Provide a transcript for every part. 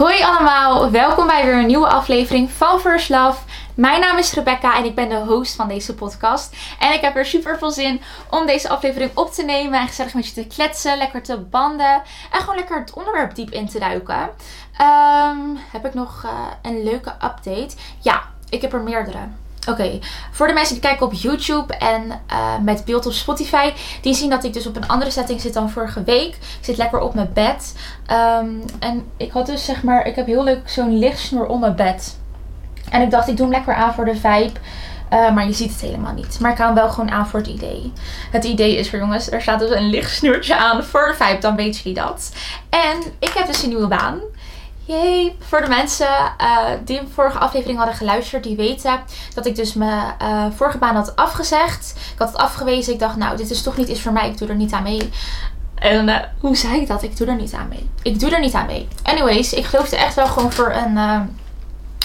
Hoi allemaal, welkom bij weer een nieuwe aflevering van First Love. Mijn naam is Rebecca en ik ben de host van deze podcast. En ik heb er super veel zin om deze aflevering op te nemen en gezellig met je te kletsen, lekker te banden en gewoon lekker het onderwerp diep in te duiken. Ehm, heb ik nog uh, een leuke update? Ja, ik heb er meerdere. Oké, voor de mensen die kijken op YouTube en uh, met beeld op Spotify, die zien dat ik dus op een andere setting zit dan vorige week. Ik zit lekker op mijn bed. Um, en ik had dus zeg maar, ik heb heel leuk zo'n lichtsnoer om mijn bed. En ik dacht, ik doe hem lekker aan voor de vibe. Uh, maar je ziet het helemaal niet. Maar ik hou hem wel gewoon aan voor het idee. Het idee is voor jongens, er staat dus een lichtsnoertje aan voor de vibe. Dan weten jullie dat. En ik heb dus een nieuwe baan. Yay! Voor de mensen uh, die de vorige aflevering hadden geluisterd, die weten dat ik dus mijn uh, vorige baan had afgezegd. Ik had het afgewezen. Ik dacht, nou, dit is toch niet iets voor mij. Ik doe er niet aan mee. En uh, hoe zei ik dat? Ik doe er niet aan mee. Ik doe er niet aan mee. Anyways, ik geloofde echt wel gewoon voor een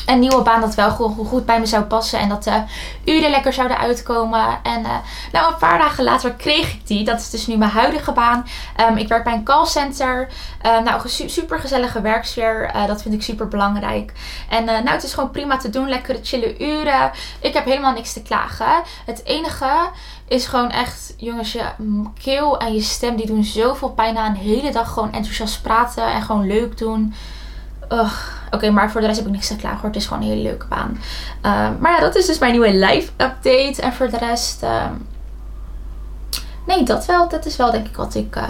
een nieuwe baan dat wel goed bij me zou passen. En dat de uren lekker zouden uitkomen. En uh, nou, een paar dagen later kreeg ik die. Dat is dus nu mijn huidige baan. Um, ik werk bij een callcenter. Uh, nou, een super gezellige werksfeer. Uh, dat vind ik super belangrijk. En nou, het is gewoon prima te doen. Lekkere chille uren. Ik heb helemaal niks te klagen. Het enige is gewoon echt, jongens, je keel en je stem die doen zoveel pijn aan. Een hele dag gewoon enthousiast praten en gewoon leuk doen. Oké, maar voor de rest heb ik niks te klagen hoor. Het is gewoon een hele leuke baan. Uh, maar ja, dat is dus mijn nieuwe live update. En voor de rest... Uh, nee, dat wel. Dat is wel denk ik wat ik uh,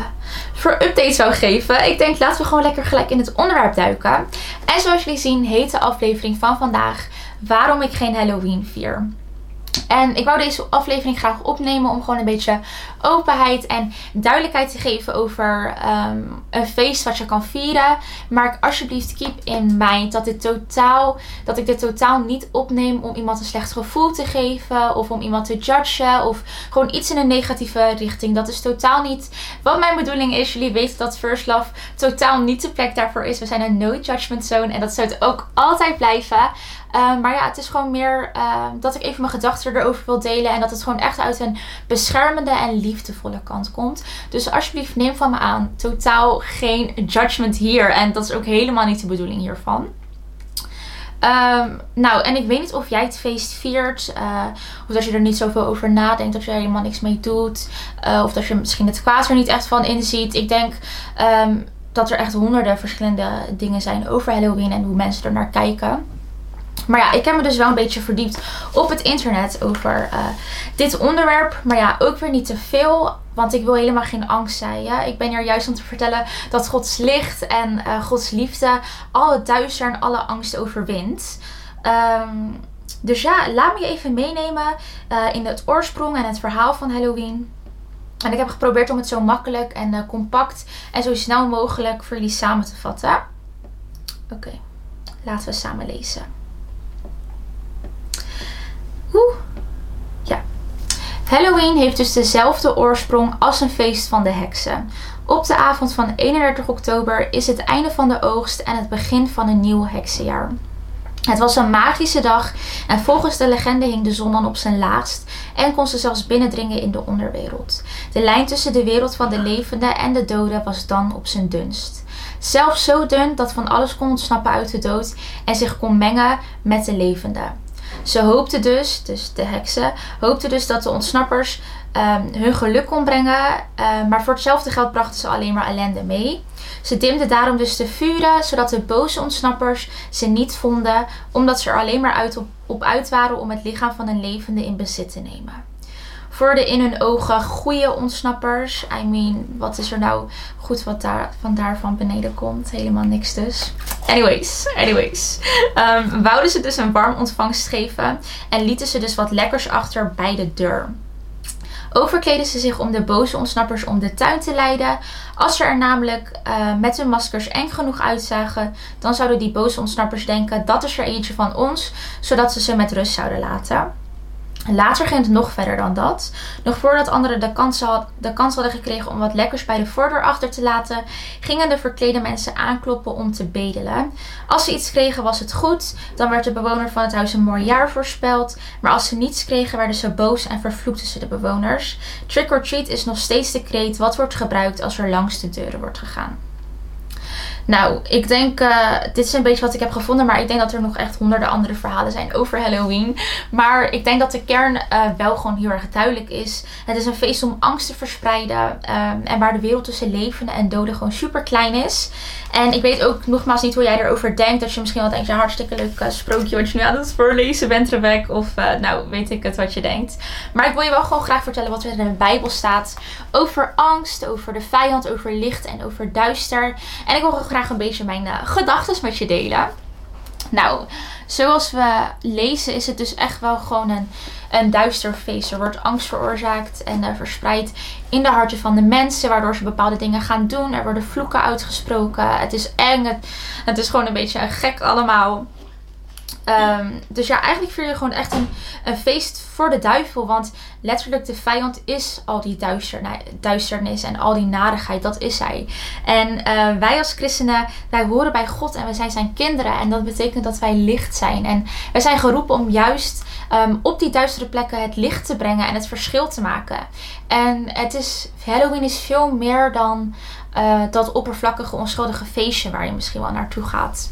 voor updates zou geven. Ik denk laten we gewoon lekker gelijk in het onderwerp duiken. En zoals jullie zien heet de aflevering van vandaag... Waarom ik geen Halloween vier. En ik wou deze aflevering graag opnemen om gewoon een beetje openheid en duidelijkheid te geven over um, een feest wat je kan vieren. Maar alsjeblieft keep in mind dat, dit totaal, dat ik dit totaal niet opneem om iemand een slecht gevoel te geven. Of om iemand te judgen. Of gewoon iets in een negatieve richting. Dat is totaal niet wat mijn bedoeling is. Jullie weten dat First Love totaal niet de plek daarvoor is. We zijn een no judgment zone. En dat zou het ook altijd blijven. Uh, maar ja, het is gewoon meer uh, dat ik even mijn gedachten erover wil delen. En dat het gewoon echt uit een beschermende en liefdevolle kant komt. Dus alsjeblieft neem van me aan. Totaal geen judgment hier. En dat is ook helemaal niet de bedoeling hiervan. Um, nou, en ik weet niet of jij het feest viert. Uh, of dat je er niet zoveel over nadenkt. Dat je er helemaal niks mee doet. of dat je misschien het kwaad er niet echt van inziet. Ik denk dat er echt honderden verschillende dingen zijn over Halloween. En hoe mensen er naar kijken. Maar ja, ik heb me dus wel een beetje verdiept op het internet over uh, dit onderwerp. Maar ja, ook weer niet te veel. Want ik wil helemaal geen angst zijn. Ik ben hier juist om te vertellen dat Gods licht en uh, Gods liefde alle duister en alle angst overwint. Um, dus ja, laat me je even meenemen uh, in het oorsprong en het verhaal van Halloween. En ik heb geprobeerd om het zo makkelijk en compact en zo snel mogelijk voor jullie samen te vatten. Oké, laten we samen lezen. Oeh. Ja. Halloween heeft dus dezelfde oorsprong als een feest van de heksen. Op de avond van 31 oktober is het einde van de oogst en het begin van een nieuw heksenjaar. Het was een magische dag en volgens de legende hing de zon dan op zijn laagst en kon ze zelfs binnendringen in de onderwereld. De lijn tussen de wereld van de levenden en de doden was dan op zijn dunst. Zelfs zo dun dat van alles kon ontsnappen uit de dood en zich kon mengen met de levenden. Ze hoopte dus, dus de heksen, hoopte dus dat de ontsnappers um, hun geluk kon brengen. Uh, maar voor hetzelfde geld brachten ze alleen maar ellende mee. Ze dimden daarom dus de vuren, zodat de boze ontsnappers ze niet vonden, omdat ze er alleen maar uit op, op uit waren om het lichaam van een levende in bezit te nemen voor de in hun ogen goede ontsnappers. I mean, wat is er nou goed wat daar, van daarvan beneden komt? Helemaal niks dus. Anyways, anyways. Um, wouden ze dus een warm ontvangst geven en lieten ze dus wat lekkers achter bij de deur. Ook verkleden ze zich om de boze ontsnappers om de tuin te leiden. Als ze er namelijk uh, met hun maskers eng genoeg uitzagen, dan zouden die boze ontsnappers denken dat is er eentje van ons, zodat ze ze met rust zouden laten. Later ging het nog verder dan dat. Nog voordat anderen de kans, de kans hadden gekregen om wat lekkers bij de voordeur achter te laten, gingen de verklede mensen aankloppen om te bedelen. Als ze iets kregen was het goed, dan werd de bewoner van het huis een mooi jaar voorspeld. Maar als ze niets kregen werden ze boos en vervloekten ze de bewoners. Trick or treat is nog steeds de kreet wat wordt gebruikt als er langs de deuren wordt gegaan. Nou, ik denk, uh, dit is een beetje wat ik heb gevonden, maar ik denk dat er nog echt honderden andere verhalen zijn over Halloween. Maar ik denk dat de kern uh, wel gewoon heel erg duidelijk is. Het is een feest om angst te verspreiden um, en waar de wereld tussen levenden en doden gewoon super klein is. En ik weet ook nogmaals niet hoe jij erover denkt. Dat je misschien wel denkt, ja, hartstikke leuk uh, sprookje wat je nu aan het voorlezen bent, Rebek. Of nou, weet ik het wat je denkt. Maar ik wil je wel gewoon graag vertellen wat er in de Bijbel staat over angst, over de vijand, over licht en over duister. En ik wil graag graag een beetje mijn uh, gedachten met je delen. Nou, zoals we lezen is het dus echt wel gewoon een, een duister feest. Er wordt angst veroorzaakt en verspreid in de harten van de mensen. Waardoor ze bepaalde dingen gaan doen. Er worden vloeken uitgesproken. Het is eng. Het, het is gewoon een beetje gek allemaal. Um, dus ja, eigenlijk vier je gewoon echt een, feest voor de duivel. Want letterlijk de vijand is al die duister, duisternis en al die narigheid. Dat is hij. En uh, wij als christenen, wij horen bij God en we zijn zijn kinderen. En dat betekent dat wij licht zijn. En wij zijn geroepen om juist um, op die duistere plekken het licht te brengen en het verschil te maken. En het is, Halloween is veel meer dan uh, dat oppervlakkige, onschuldige feestje waar je misschien wel naartoe gaat.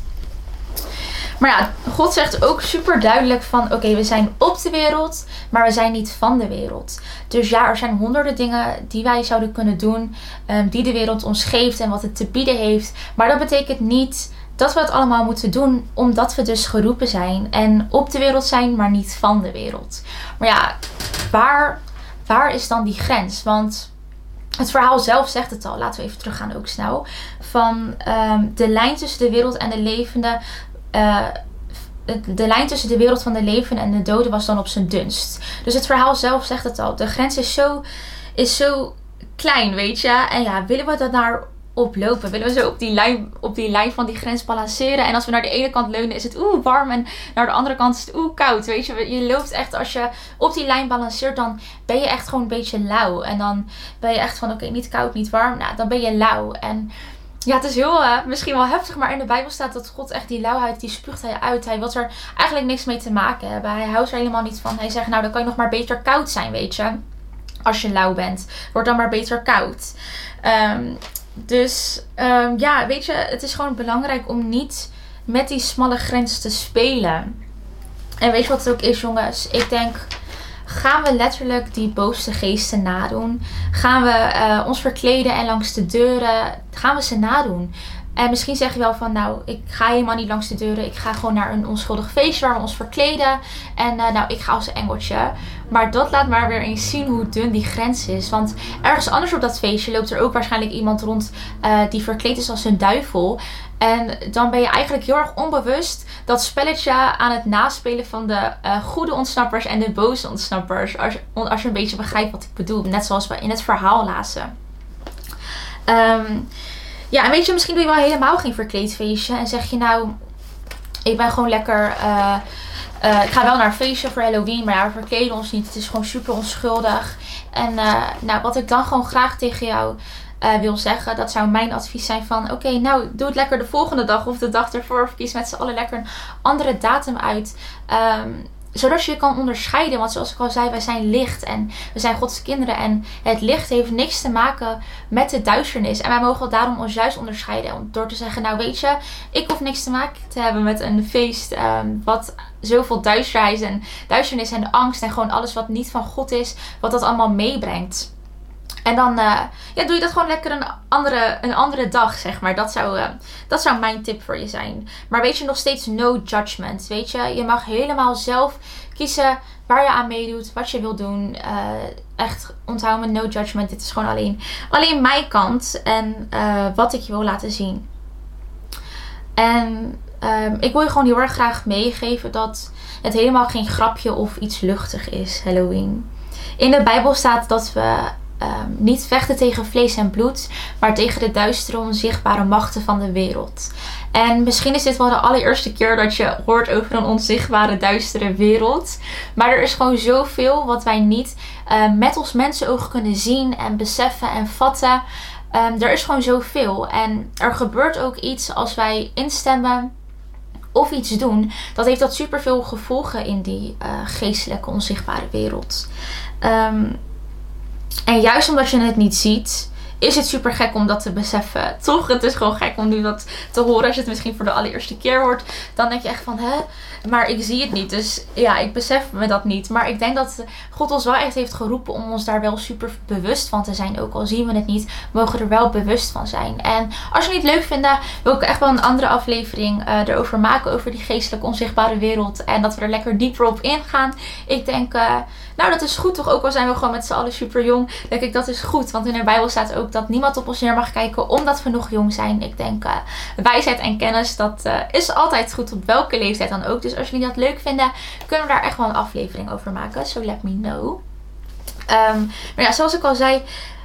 Maar ja, God zegt ook super duidelijk van oké, we zijn op de wereld, maar we zijn niet van de wereld. Dus ja, er zijn honderden dingen die wij zouden kunnen doen, um, die de wereld ons geeft en wat het te bieden heeft. Maar dat betekent niet dat we het allemaal moeten doen, omdat we dus geroepen zijn en op de wereld zijn, maar niet van de wereld. Maar ja, waar, waar is dan die grens? Want het verhaal zelf zegt het al. Laten we even teruggaan ook snel. Van um, de lijn tussen de wereld en de levende uh, de lijn tussen de wereld van de leven en de doden was dan op zijn dunst. Dus het verhaal zelf zegt het al. De grens is zo, is zo klein, weet je. En ja, willen we dat naar oplopen? Willen we zo op die, lijn, op die lijn van die grens balanceren? En als we naar de ene kant leunen, is het oeh warm. En naar de andere kant is het oeh koud. Weet je, je loopt echt, als je op die lijn balanceert, dan ben je echt gewoon een beetje lauw. En dan ben je echt van oké, niet koud, niet warm. Nou, dan ben je lauw. En ja, het is heel uh, misschien wel heftig, maar in de Bijbel staat dat God echt die lauwheid, die spuugt hij uit. Hij wil er eigenlijk niks mee te maken hebben. Hij houdt er helemaal niet van. Hij zegt, nou dan kan je nog maar beter koud zijn, weet je. Als je lauw bent. Word dan maar beter koud. Um, dus um, ja, weet je, het is gewoon belangrijk om niet met die smalle grens te spelen. En weet je wat het ook is, jongens? Ik denk gaan we letterlijk die boosste geesten nadoen? Gaan we uh, ons verkleden en langs de deuren, gaan we ze nadoen? En misschien zeg je wel van, nou, ik ga helemaal niet langs de deuren. Ik ga gewoon naar een onschuldig feestje waar we ons verkleden. En uh, nou, ik ga als engeltje. Maar dat laat maar weer eens zien hoe dun die grens is. Want ergens anders op dat feestje loopt er ook waarschijnlijk iemand rond uh, die verkleed is als een duivel. En dan ben je eigenlijk heel erg onbewust dat spelletje aan het naspelen van de uh, goede ontsnappers en de boze ontsnappers. Als, als je een beetje begrijpt wat ik bedoel. Net zoals we in het verhaal lazen. Um, ja, en weet je, misschien doe je wel helemaal geen verkleedfeestje. En zeg je nou, ik ben gewoon lekker... Uh, uh, ik ga wel naar een feestje voor Halloween, maar ja, we verkleden ons niet. Het is gewoon super onschuldig. En uh, nou, wat ik dan gewoon graag tegen jou wil zeggen, dat zou mijn advies zijn van... Oké, nou, doe het lekker de volgende dag of de dag ervoor. Of kies met z'n allen lekker een andere datum uit. Um, zodat je kan onderscheiden. Want zoals ik al zei, wij zijn licht en we zijn Gods kinderen. En het licht heeft niks te maken met de duisternis. En wij mogen daarom ons juist onderscheiden. Door te zeggen, nou weet je, ik hoef niks te maken te hebben met een feest um, wat zoveel duisterheid en duisternis en angst en gewoon alles wat niet van God is, wat dat allemaal meebrengt. En dan uh, ja, doe je dat gewoon lekker een andere, een andere dag, zeg maar. Dat zou, uh, dat zou mijn tip voor je zijn. Maar weet je, nog steeds no judgment. Weet je, je mag helemaal zelf kiezen waar je aan meedoet, wat je wil doen. Uh, echt onthoud no judgment. Dit is gewoon alleen, alleen mijn kant en wat ik je wil laten zien. En um, ik wil je gewoon heel erg graag meegeven dat het helemaal geen grapje of iets luchtig is, Halloween. In de Bijbel staat dat we um, niet vechten tegen vlees en bloed, maar tegen de duistere, onzichtbare machten van de wereld. En misschien is dit wel de allereerste keer dat je hoort over een onzichtbare, duistere wereld. Maar er is gewoon zoveel wat wij niet uh, met ons mensenoog kunnen zien en beseffen en vatten. Um, er is gewoon zoveel. En er gebeurt ook iets als wij instemmen of iets doen. Dat heeft dat superveel gevolgen in die uh, geestelijke, onzichtbare wereld. Um, en juist omdat je het niet ziet, is het super gek om dat te beseffen. Toch? Het is gewoon gek om nu dat te horen als je het misschien voor de allereerste keer hoort. Dan denk je echt van, hè? Maar ik zie het niet. Dus ja, ik besef me dat niet. Maar ik denk dat God ons wel echt heeft geroepen om ons daar wel super bewust van te zijn. Ook al zien we het niet, mogen er wel bewust van zijn. En als je het niet leuk vindt, wil ik echt wel een andere aflevering uh, erover maken. Over die geestelijk onzichtbare wereld. En dat we er lekker dieper op ingaan. Ik denk... Uh, nou, dat is goed toch? Ook al zijn we gewoon met z'n allen super jong. Denk ik, dat is goed. Want in de Bijbel staat ook dat niemand op ons neer mag kijken omdat we nog jong zijn. Ik denk, uh, wijsheid en kennis, dat uh, is altijd goed op welke leeftijd dan ook. Dus als jullie dat leuk vinden, kunnen we daar echt wel een aflevering over maken. So let me know. Um, maar ja, zoals ik al zei,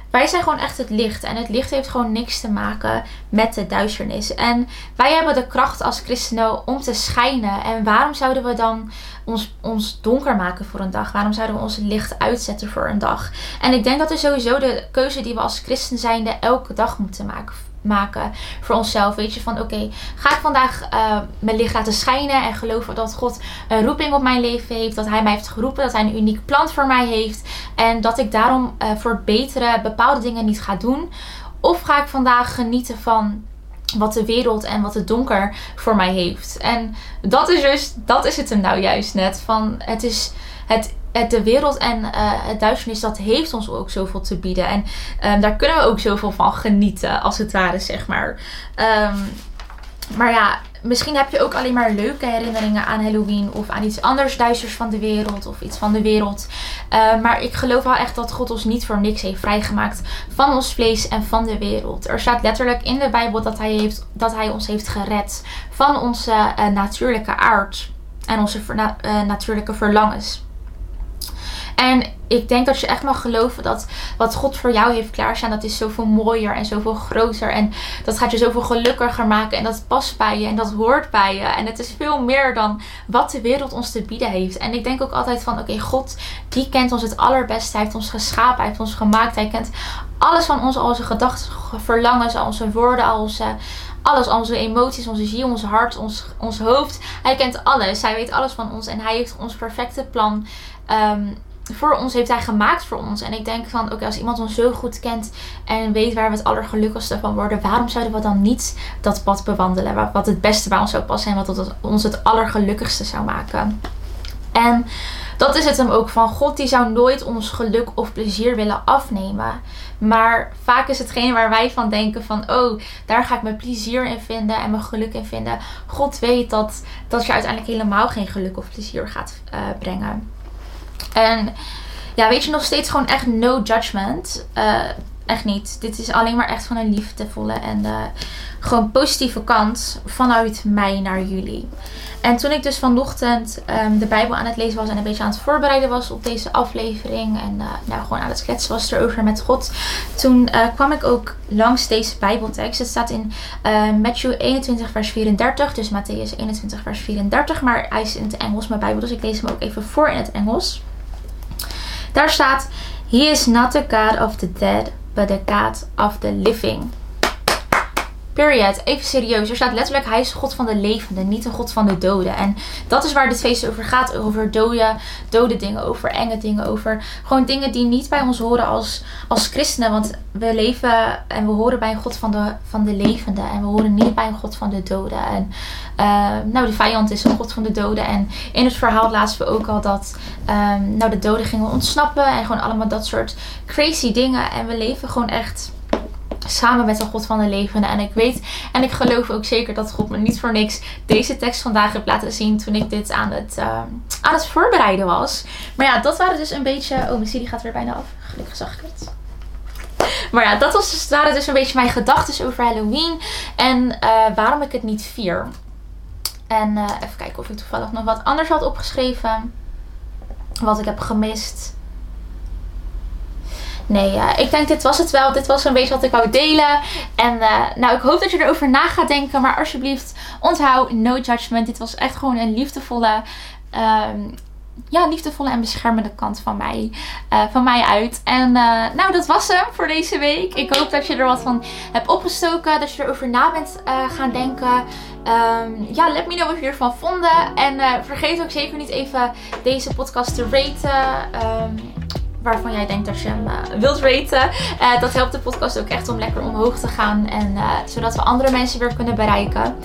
wij zijn gewoon echt het licht. En het licht heeft gewoon niks te maken met de duisternis. En wij hebben de kracht als christenen om te schijnen. En waarom zouden we dan ons, ons donker maken voor een dag? Waarom zouden we ons licht uitzetten voor een dag? En ik denk dat is sowieso de keuze die we als christen zijnde elke dag moeten maken maken voor onszelf. Weet je, van oké, ga ik vandaag uh, mijn licht laten schijnen en geloven dat God een roeping op mijn leven heeft. Dat Hij mij heeft geroepen, dat Hij een uniek plan voor mij heeft. En dat ik daarom uh, voor het betere bepaalde dingen niet ga doen. Of ga ik vandaag genieten van wat de wereld en wat het donker voor mij heeft. En dat is dus, dat is het hem nou juist net. Van het is het de wereld en uh, het duisternis, dat heeft ons ook zoveel te bieden. En um, daar kunnen we ook zoveel van genieten, als het ware, zeg maar. Um, maar ja, misschien heb je ook alleen maar leuke herinneringen aan Halloween. Of aan iets anders duisters van de wereld. Of iets van de wereld. Uh, maar ik geloof wel echt dat God ons niet voor niks heeft vrijgemaakt van ons vlees en van de wereld. Er staat letterlijk in de Bijbel dat hij, heeft, dat hij ons heeft gered van onze uh, natuurlijke aard. En onze natuurlijke verlangens. En ik denk dat je echt mag geloven dat wat God voor jou heeft klaarstaan, dat is zoveel mooier en zoveel groter. En dat gaat je zoveel gelukkiger maken. En dat past bij je en dat hoort bij je. En het is veel meer dan wat de wereld ons te bieden heeft. En ik denk ook altijd van, oké, God, die kent ons het allerbeste. Hij heeft ons geschapen, hij heeft ons gemaakt. Hij kent alles van ons, al onze gedachten, verlangens, al onze woorden, al onze alles, al onze emoties, onze ziel, ons hart, ons, ons hoofd. Hij kent alles. Hij weet alles van ons en hij heeft ons perfecte plan um, voor ons heeft hij gemaakt voor ons. En ik denk van, oké, als iemand ons zo goed kent en weet waar we het allergelukkigste van worden, waarom zouden we dan niet dat pad bewandelen? Wat het beste bij ons zou passen en wat ons het allergelukkigste zou maken. En dat is het hem ook van God, die zou nooit ons geluk of plezier willen afnemen. Maar vaak is hetgeen waar wij van denken van, oh, daar ga ik mijn plezier in vinden en mijn geluk in vinden. God weet dat, dat je uiteindelijk helemaal geen geluk of plezier gaat uh, brengen. En ja, weet je, nog steeds gewoon echt no judgment. Uh, echt niet. Dit is alleen maar echt van een liefdevolle en uh, gewoon positieve kant vanuit mij naar jullie. En toen ik dus vanochtend um, de Bijbel aan het lezen was en een beetje aan het voorbereiden was op deze aflevering. En uh, nou, gewoon aan het kletsen was erover met God. Toen kwam ik ook langs deze Bijbeltekst. Het staat in uh, Matthew 21 vers 34. Dus Matthäus 21 vers 34. Maar hij is in het Engels mijn Bijbel. Dus ik lees hem ook even voor in het Engels. Daar staat: He is not the God of the dead, but the God of the living. Period. Even serieus. Er staat letterlijk, hij is God van de levenden, niet een God van de doden. En dat is waar dit feest over gaat. Over dode, dode dingen, over enge dingen, over gewoon dingen die niet bij ons horen als, als christenen. Want we leven en we horen bij een God van de, van de levenden. En we horen niet bij een God van de doden. En uh, nou, de vijand is een God van de doden. En in het verhaal lazen we ook al dat um, nou, de doden gingen ontsnappen. En gewoon allemaal dat soort crazy dingen. En we leven gewoon echt samen met de God van de levenden. En ik weet en ik geloof ook zeker dat God me niet voor niks deze tekst vandaag heeft laten zien toen ik dit aan het, uh, aan het voorbereiden was. Maar ja, dat waren dus een beetje. Oh, mijn gaat weer bijna af. Gelukkig zag ik het. Maar ja, dat was dus, waren dus een beetje mijn gedachten over Halloween. En uh, waarom ik het niet vier. En uh, even kijken of ik toevallig nog wat anders had opgeschreven. Wat ik heb gemist. Nee, uh, ik denk dit was het wel. Dit was een beetje wat ik wou delen. En uh, nou, ik hoop dat je erover na gaat denken. Maar alsjeblieft, onthoud, no judgment. Dit was echt gewoon een liefdevolle... Um, ja, liefdevolle en beschermende kant van mij, van mij uit. En nou, dat was hem voor deze week. Ik hoop dat je er wat van hebt opgestoken. Dat je erover na bent gaan denken. Um, ja, let me know wat je ervan vonden. En vergeet ook zeker niet even deze podcast te raten. Um, waarvan jij denkt dat je hem eh, wilt raten. Uh, dat helpt de podcast ook echt om lekker omhoog te gaan. En uh, zodat we andere mensen weer kunnen bereiken.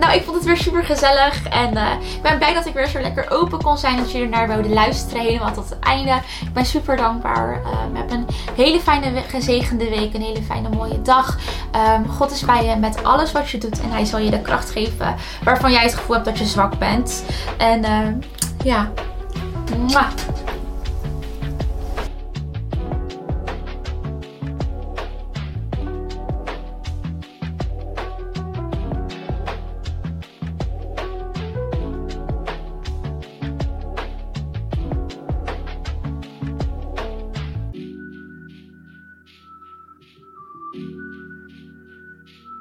nou, ik vond het weer super gezellig. En ik ben blij dat ik weer zo lekker open kon zijn. Dat jullie naar wilden luisteren. Helemaal tot het einde. Ik ben super dankbaar. Um, heb een hele fijne, gezegende week. Een hele fijne, mooie dag. Um, God is bij je met alles wat je doet. En hij zal je de kracht geven waarvan jij het gevoel hebt dat je zwak bent. En ja. Mwah.